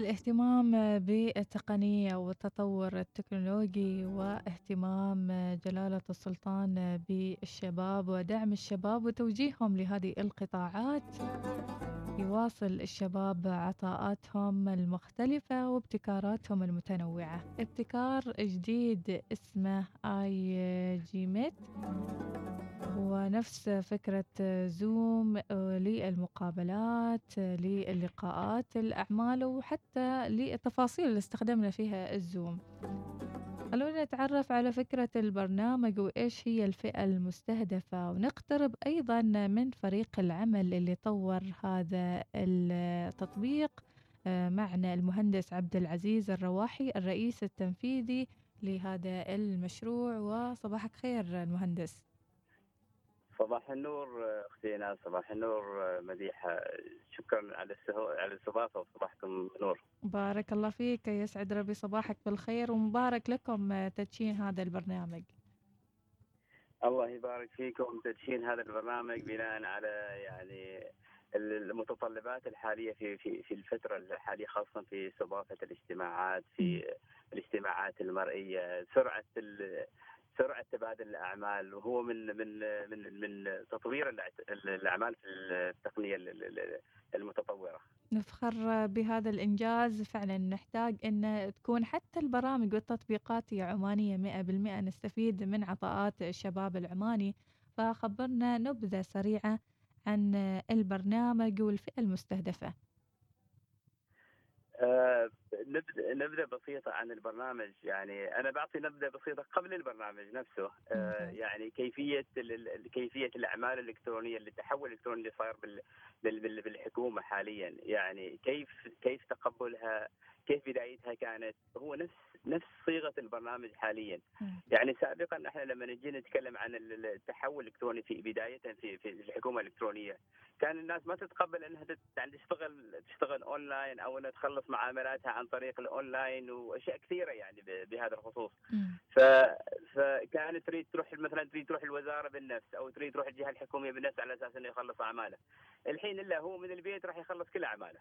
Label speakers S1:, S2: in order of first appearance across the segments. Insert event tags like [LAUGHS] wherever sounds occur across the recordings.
S1: الاهتمام بالتقنية والتطور التكنولوجي واهتمام جلالة السلطان بالشباب ودعم الشباب وتوجيههم لهذه القطاعات. يواصل الشباب عطاءاتهم المختلفة وابتكاراتهم المتنوعة. ابتكار جديد اسمه IG Meet هو نفس فكرة زوم للمقابلات للقاءات الأعمال وحتى للتفاصيل اللي استخدمنا فيها الزوم. خلونا نتعرف على فكرة البرنامج وإيش هي الفئة المستهدفة ونقترب أيضا من فريق العمل اللي طور هذا التطبيق معنا المهندس عبد العزيز الرواحي الرئيس التنفيذي لهذا المشروع. وصباحك خير المهندس
S2: صباح النور أختي ناس صباح النور مديحة. شكرا على السهو... على الاستضافة وصباحكم نور.
S1: بارك الله فيك. يسعد ربي صباحك بالخير ومبارك لكم تدشين هذا البرنامج.
S2: الله يبارك فيكم تدشين هذا البرنامج بناء على يعني المتطلبات الحالية في في في الفترة الحالية خاصة في استضافه الاجتماعات في الاجتماعات المرئية. سرعة سرعة تبادل الأعمال وهو من من من من تطوير الأعمال في التقنية المتطورة.
S1: نفخر بهذا الإنجاز فعلا نحتاج إن تكون حتى البرامج والتطبيقات هي عمانية 100% نستفيد من عطاءات الشباب العماني فخبرنا نبذة سريعة عن البرنامج والفئة المستهدفة.
S2: آه نبذه بسيطة عن البرنامج. يعني أنا بعطي نبذه بسيطة قبل البرنامج نفسه. آه يعني كيفية كيفية الأعمال الإلكترونية اللي التحول الإلكتروني اللي صاير بالحكومة حاليا. يعني كيف كيف تقبلها؟ كيف بدايتها كانت؟ هو نفس نفس صيغة البرنامج حاليا. يعني سابقا إحنا لما نجي نتكلم عن التحول الإلكتروني في بدايه في في الحكومة الإلكترونية كان الناس ما تتقبل إنها يعني تشتغل تشتغل أونلاين أو إنها تخلص معاملاتها عن طريق الأونلاين وأشياء كثيرة يعني بهذا الخصوص. ف فكانت تريد تروح مثلا تريد تروح الوزارة بالنفس أو تريد تروح الجهة الحكومية بالنفس على أساس إنه يخلص أعماله. الحين إلا هو من البيت راح يخلص كل أعماله.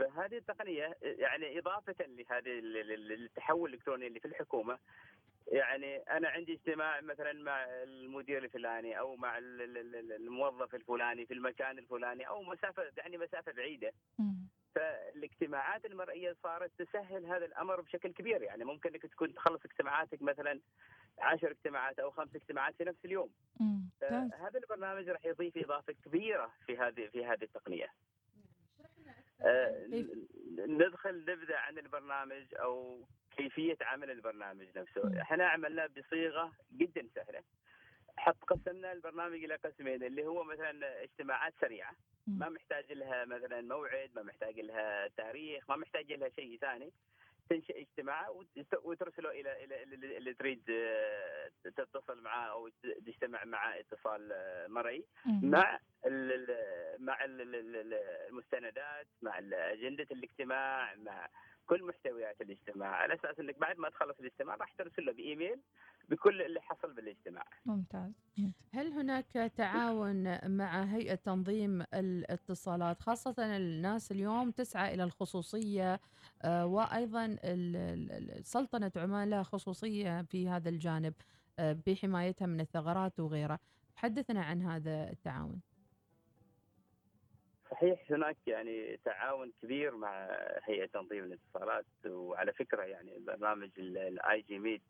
S2: فهذه التقنية يعني إضافة لهذه التحول الإلكتروني اللي في الحكومة يعني أنا عندي اجتماع مثلا مع المدير الفلاني أو مع الموظف الفلاني في المكان الفلاني أو مسافة يعني مسافة بعيدة. فالاجتماعات المرئية صارت تسهل هذا الأمر بشكل كبير يعني ممكن إنك تكون تخلص اجتماعاتك مثلا عشر اجتماعات أو خمس اجتماعات في نفس اليوم. هذا البرنامج راح يضيف إضافة كبيرة في هذه في هذه التقنية. ندخل نبذه عن البرنامج أو كيفية عمل البرنامج نفسه، إحنا عملناه بصيغة جدا سهلة. حط قسمنا البرنامج إلى قسمين اللي هو مثلا اجتماعات سريعة. ما محتاج لها مثلا موعد، ما محتاج لها تاريخ، ما محتاج لها شيء ثاني. تنشئ اجتماع وترسله إلى إلى اللي تريد تتصل معاه أو تجتمع معاه اتصال مرئي مع ال مع ال المستندات مع اجنده الاجتماع مع كل محتويات الاجتماع على أساس إنك بعد ما تخلص الاجتماع راح ترسل له بإيميل بكل اللي حصل بالاجتماع.
S1: ممتاز.
S3: هل هناك تعاون مع هيئة تنظيم الاتصالات خاصة الناس اليوم تسعى إلى الخصوصية وأيضا سلطنة عمان لها خصوصية في هذا الجانب بحمايتها من الثغرات وغيرها. حدثنا عن هذا التعاون.
S2: صحيح هناك يعني تعاون كبير مع هيئة تنظيم الاتصالات وعلى فكرة يعني برنامج ال IG Meet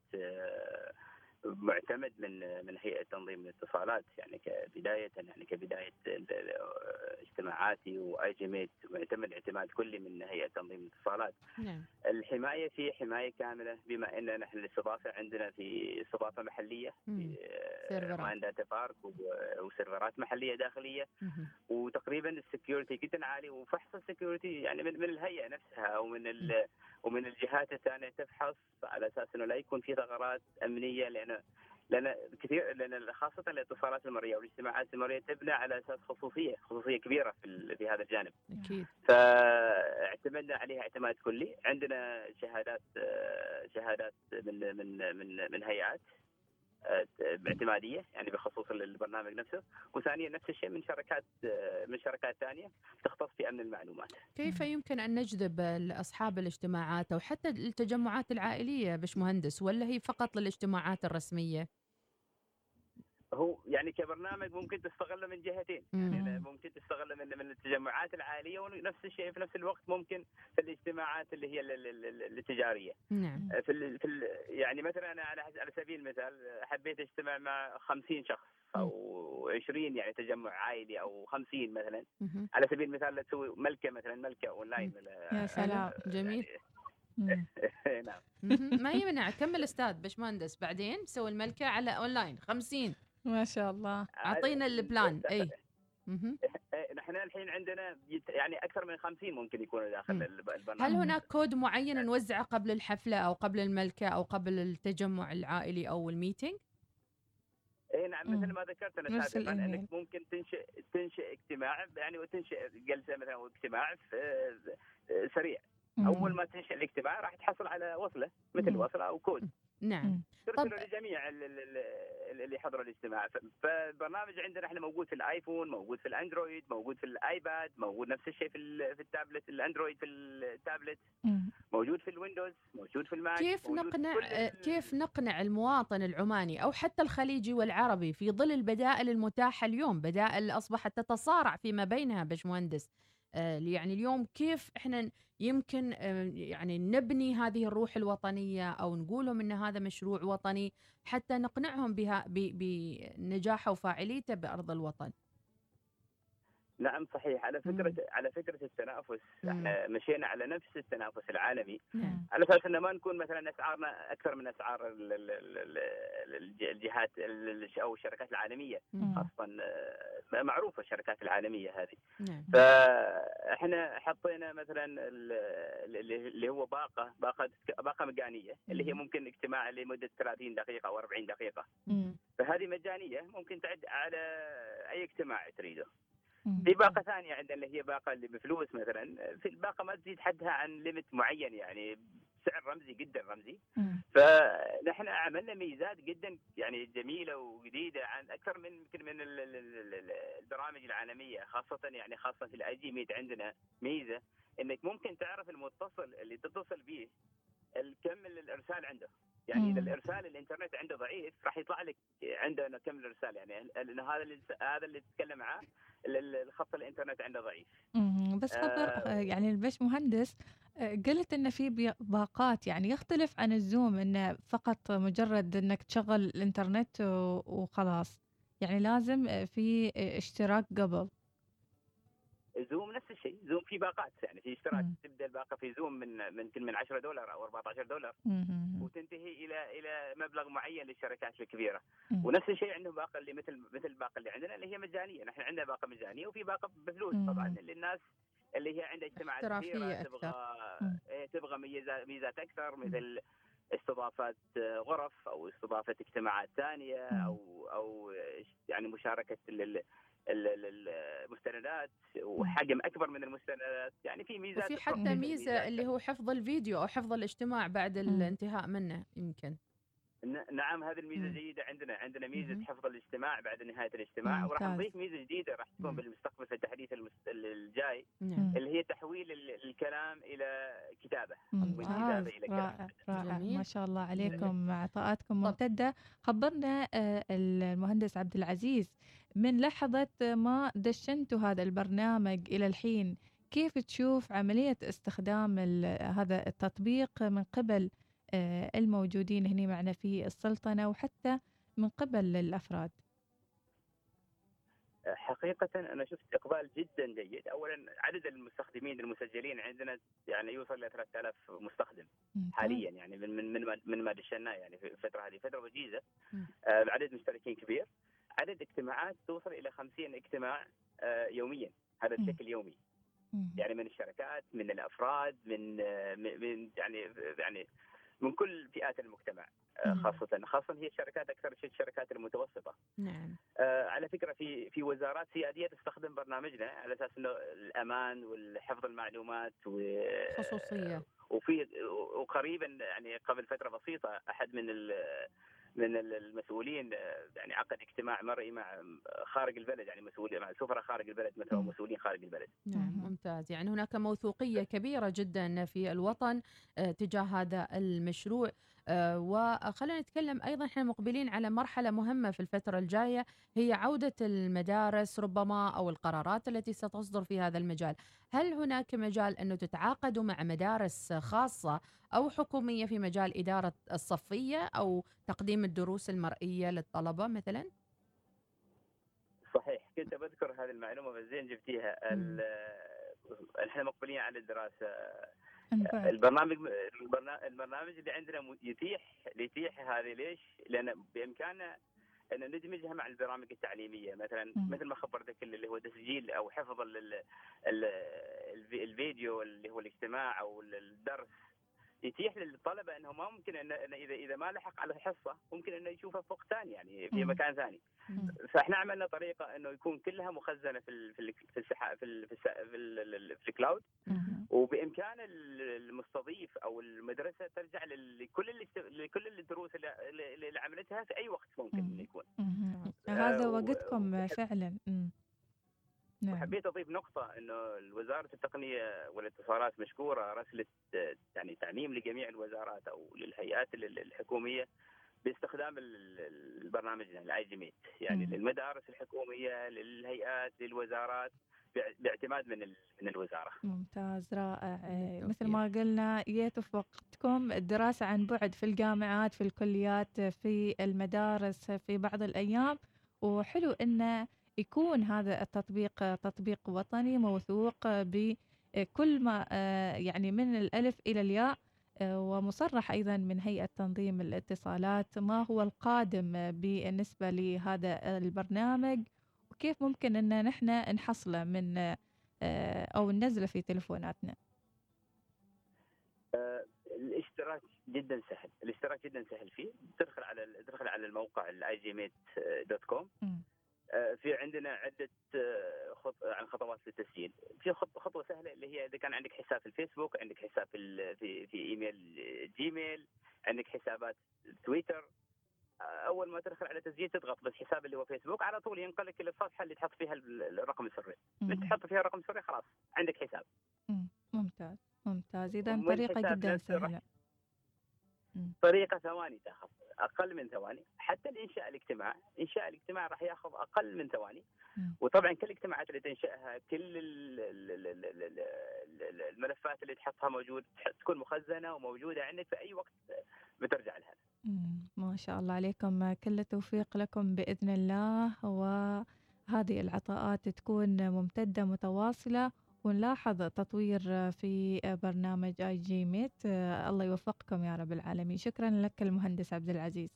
S2: معتمد من من هيئة تنظيم الاتصالات يعني كبداية يعني كبداية اجتماعاتي واي جي ميت معتمد اعتماد كلي من هيئة تنظيم الاتصالات.
S3: نعم.
S2: الحماية في حماية كاملة بما إن نحن الاستضافة عندنا في استضافة محلية في Oman Data Park وسيرفرات محلية داخلية
S3: مم.
S2: وتقريبا ال security جدا عالي وفحص ال security يعني من, من الهيئة نفسها أو من ومن الجهات الثانية تفحص على أساس إنه لا يكون في ثغرات أمنية لأن لأن كثير لأن خاصة الاتصالات المرئية والاجتماعات المرئية تبنى على أساس خصوصية خصوصية كبيرة في في هذا الجانب.
S3: أكيد.
S2: فاعتمدنا عليها اعتماد كلي، عندنا شهادات شهادات من من من من هيئات باعتماديه يعني بخصوص البرنامج نفسه وثانيا نفس الشيء من شركات من شركات ثانية تختص في امن المعلومات.
S3: كيف يمكن أن نجذب اصحاب الاجتماعات أو حتى التجمعات العائلية باشمهندس ولا هي فقط للاجتماعات الرسمية؟
S2: هو يعني كبرنامج ممكن تستغله من جهتين. يعني ممكن تستغله من من التجمعات العائليه ونفس الشيء في نفس الوقت ممكن في الاجتماعات اللي هي التجارية.
S3: نعم.
S2: في ال في ال يعني مثلا أنا على على سبيل المثال حبيت أجتمع مع 50 شخص أو 20 يعني تجمع عائلي أو 50 مثلا. على سبيل المثال تسوي ملكة مثلا ملكة أونلاين
S1: يا سلام
S3: جميل. [LAUGHS]
S2: نعم.
S3: ما يمنع كمل أستاذ باشمهندس بعدين سوي الملكة على أونلاين 50
S1: ما شاء الله.
S3: أعطينا ال plan. [LAUGHS] اي
S2: نحن الحين عندنا يعني أكثر من 50 ممكن يكونوا داخل البرنامج.
S3: هل هناك كود معين نوزعه قبل الحفلة أو قبل الملكة أو قبل التجمع العائلي أو ال meeting؟
S2: اي نعم مثل ما ذكرت أنا سابقا إنك ممكن تنشئ تنشئ اجتماع يعني وتنشئ جلسة مثلا واجتماع سريع. أول ما تنشئ الاجتماع راح تحصل على وصلة مثل وصلة أو كود.
S3: نعم.
S2: ترسله لجميع اللي حضروا الاجتماع. فالبرنامج عندنا إحنا موجود في الآيفون موجود في الأندرويد موجود في الآيباد موجود نفس الشيء في في التابلت الأندرويد في التابلت. موجود في الويندوز موجود في الماك
S3: كيف نقنع كيف نقنع المواطن العماني أو حتى الخليجي والعربي في ظل البدائل المتاحة اليوم بدائل أصبحت تتصارع فيما بينها باشمهندس؟ يعني اليوم كيف إحنا يمكن يعني نبني هذه الروح الوطنية أو نقول لهم إن هذا مشروع وطني حتى نقنعهم بها بنجاحه وفاعليته بأرض الوطن.
S2: نعم صحيح على فكرة مم. على فكرة التنافس مم. إحنا مشينا على نفس التنافس العالمي مم. على أساس إنه ما نكون مثلا أسعارنا أكثر من أسعار الجهات أو الشركات العالمية. خاصة معروفة الشركات العالمية هذه.
S3: مم.
S2: فاحنا حطينا مثلا اللي هو باقة باقة باقة مجانية اللي هي ممكن اجتماع لمدة 30 دقيقة أو 40
S3: دقيقة.
S2: فهذه مجانية ممكن تعد على أي اجتماع تريده. في باقة ثانية عندنا اللي هي باقة اللي بفلوس مثلا في الباقة ما تزيد حدها عن limit معين يعني سعر رمزي جدا رمزي. فنحن عملنا ميزات جدا يعني جميلة وجديدة عن أكثر من يمكن من البرامج العالمية خاصة يعني خاصة في الاي جي ميت عندنا ميزة إنك ممكن تعرف المتصل اللي تتصل به الكم الإرسال عنده. يعني إذا الإرسال الإنترنت عنده ضعيف راح يطلع لك عنده كم الإرسال يعني انه هذا اللي هذا اللي تتكلم معاه الخط الإنترنت عنده ضعيف.
S1: بس خبر آه. يعني البش مهندس قلت إن في باقات يعني يختلف عن الزوم انه فقط مجرد إنك تشغل الإنترنت وخلاص. يعني لازم في اشتراك قبل.
S2: زوم نفس الشيء زوم في باقات يعني في اشتراك مم. تبدأ الباقة في زوم من من من 10 دولار أو 14 دولار
S1: مم.
S2: وتنتهي إلى إلى مبلغ معين للشركات الكبيرة مم. ونفس الشيء عندهم باقة اللي مثل مثل الباقه اللي عندنا اللي هي مجانية نحن عندنا باقة مجانية وفي باقة بفلوس مم. طبعا للناس اللي هي عندها اجتماعات كثيره تبغى إيه، تبغى ميزات ميزات أكثر مثل استضافه غرف أو استضافة اجتماعات ثانية أو أو يعني مشاركة المستندات وحجم أكبر من المستندات. يعني في ميزات
S3: وفي حتى ميزة اللي هو حفظ الفيديو أو حفظ الاجتماع بعد الانتهاء منه يمكن.
S2: نعم هذه الميزة جيدة عندنا عندنا ميزة حفظ الاجتماع بعد نهاية الاجتماع وراح نضيف ميزة جديدة راح تكون بالمستقبل في التحديث الجاي
S3: مم.
S2: اللي هي تحويل الكلام إلى كتابة.
S1: من كتابه إلى رائع رائع. ما شاء الله عليكم عطاءاتكم ممتدة. خبرنا المهندس عبد العزيز من لحظة ما دشنتوا هذا البرنامج إلى الحين كيف تشوف عملية استخدام هذا التطبيق من قبل؟ الموجودين هنا معنا في السلطنة وحتى من قبل الأفراد.
S2: حقيقة أنا شفت إقبال جدا جيد، أولا عدد المستخدمين المسجلين عندنا يعني يوصل إلى 3000 مستخدم حاليا يعني من من من ما, من ما دشنا يعني في الفترة هذه. فترة وجيزة آه عدد مشتركين كبير. عدد اجتماعات توصل إلى 50 اجتماع يوميا هذا بشكل يومي. يعني من الشركات من الأفراد من من يعني يعني من كل فئات المجتمع خاصة خاصة هي الشركات أكثر شيء الشركات المتوسطة.
S3: نعم.
S2: آه على فكرة في في وزارات سيادية تستخدم برنامجنا على أساس إنه الأمان والحفظ المعلومات و
S3: خصوصية.
S2: وفي وقريبا يعني قبل فترة بسيطة أحد من من المسؤولين يعني عقد اجتماع مرئي مع خارج البلد يعني مسؤولين مع سفراء خارج البلد مثلا مسؤولين خارج البلد.
S3: نعم ممتاز. يعني هناك موثوقية كبيرة جدا في الوطن تجاه هذا المشروع. آه، وخلينا نتكلم أيضا إحنا مقبلين على مرحلة مهمة في الفترة الجاية هي عودة المدارس ربما أو القرارات التي ستصدر في هذا المجال، هل هناك مجال أنه تتعاقدوا مع مدارس خاصة أو حكومية في مجال إدارة الصفية أو تقديم الدروس المرئية للطلبة مثلا؟
S2: صحيح. كنت بذكر هذه المعلومة بس زين جبتيها. إحنا مقبلين على الدراسة البرنامج البرنامج اللي عندنا يتيح يتيح هذه ليش؟ لأن بإمكاننا أن ندمجها مع البرامج التعليمية مثلا م. مثل ما خبرتك اللي هو تسجيل أو حفظ الفيديو اللي هو الاجتماع أو الدرس يتيح للطلبة انه ما ممكن انه اذا إذا ما لحق على الحصة ممكن إنه يشوفها في وقت ثاني يعني في مكان ثاني. فإحنا عملنا طريقة إنه يكون كلها مخزنة في في في في في, في, في الكلاود. وبإمكان المستضيف أو المدرسة ترجع لكل لكل الدروس اللي عملتها في أي وقت ممكن انه يكون.
S1: هذا آه، وقتكم فعلا.
S2: نعم. وحبيت أضيف نقطة إنه وزاره التقنية والاتصالات مشكورة رسلت يعني تعليم لجميع الوزارات أو للهيئات الحكومية باستخدام البرنامج الاي جي ميت يعني مم. للمدارس الحكومية للهيئات للوزارات باعتماد من من الوزارة.
S1: ممتاز رائع مثل ما قلنا جيتوا في وقتكم الدراسة عن بعد في الجامعات في الكليات في المدارس في بعض الأيام وحلو انه يكون هذا التطبيق تطبيق وطني موثوق بكل ما يعني من الألف إلى الياء ومصرح أيضا من هيئة تنظيم الاتصالات ما هو القادم بالنسبة لهذا البرنامج وكيف ممكن أن نحن نحصله من أو ننزله في تلفوناتنا.
S2: الاشتراك جدا سهل الاشتراك جدا سهل فيه. تدخل على تدخل على الموقع الاي جي ميت dot com آه، في عندنا عدة آه، خط... عن خطوات للتسجيل في خطوة سهلة اللي هي إذا كان عندك حساب في الفيسبوك عندك حساب في في, في إيميل جيميل عندك حسابات تويتر. آه، أول ما تدخل على تسجيل تضغط بس حساب اللي هو فيسبوك على طول ينقلك إلى الصفحه اللي تحط فيها الرقم السري. من تحط فيها الرقم السري خلاص عندك حساب.
S1: ممتاز. ممتاز. إذا طريقة جدا سهلة.
S2: طريقة ثواني تاخذ أقل من ثواني. حتى الإنشاء الاجتماع إنشاء الاجتماع راح ياخذ أقل من ثواني. وطبعا كل الاجتماعات اللي تنشأها كل الملفات اللي تحطها موجود تكون مخزنة وموجودة عندك في أي وقت بترجع لها.
S1: ما شاء الله عليكم. كل التوفيق لكم بإذن الله. وهذه العطاءات تكون ممتدة متواصلة. ونلاحظ تطوير في برنامج اي جي ميت الله يوفقكم يا رب العالمين. شكرا لك المهندس عبد العزيز.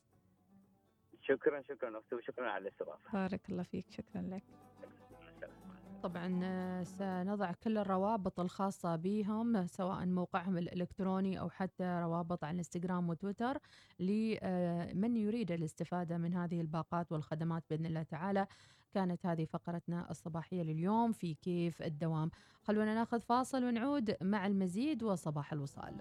S2: شكرا شكرا أختي وشكرا على الاستضافة.
S1: بارك الله فيك. شكرا لك.
S3: طبعا سنضع كل الروابط الخاصة بهم سواء موقعهم الإلكتروني أو حتى روابط على الانستغرام وتويتر لمن يريد الاستفادة من هذه الباقات والخدمات بإذن الله تعالى. كانت هذه فقرتنا الصباحية لليوم في كيف الدوام. خلونا ناخذ فاصل ونعود مع المزيد وصباح الوصال.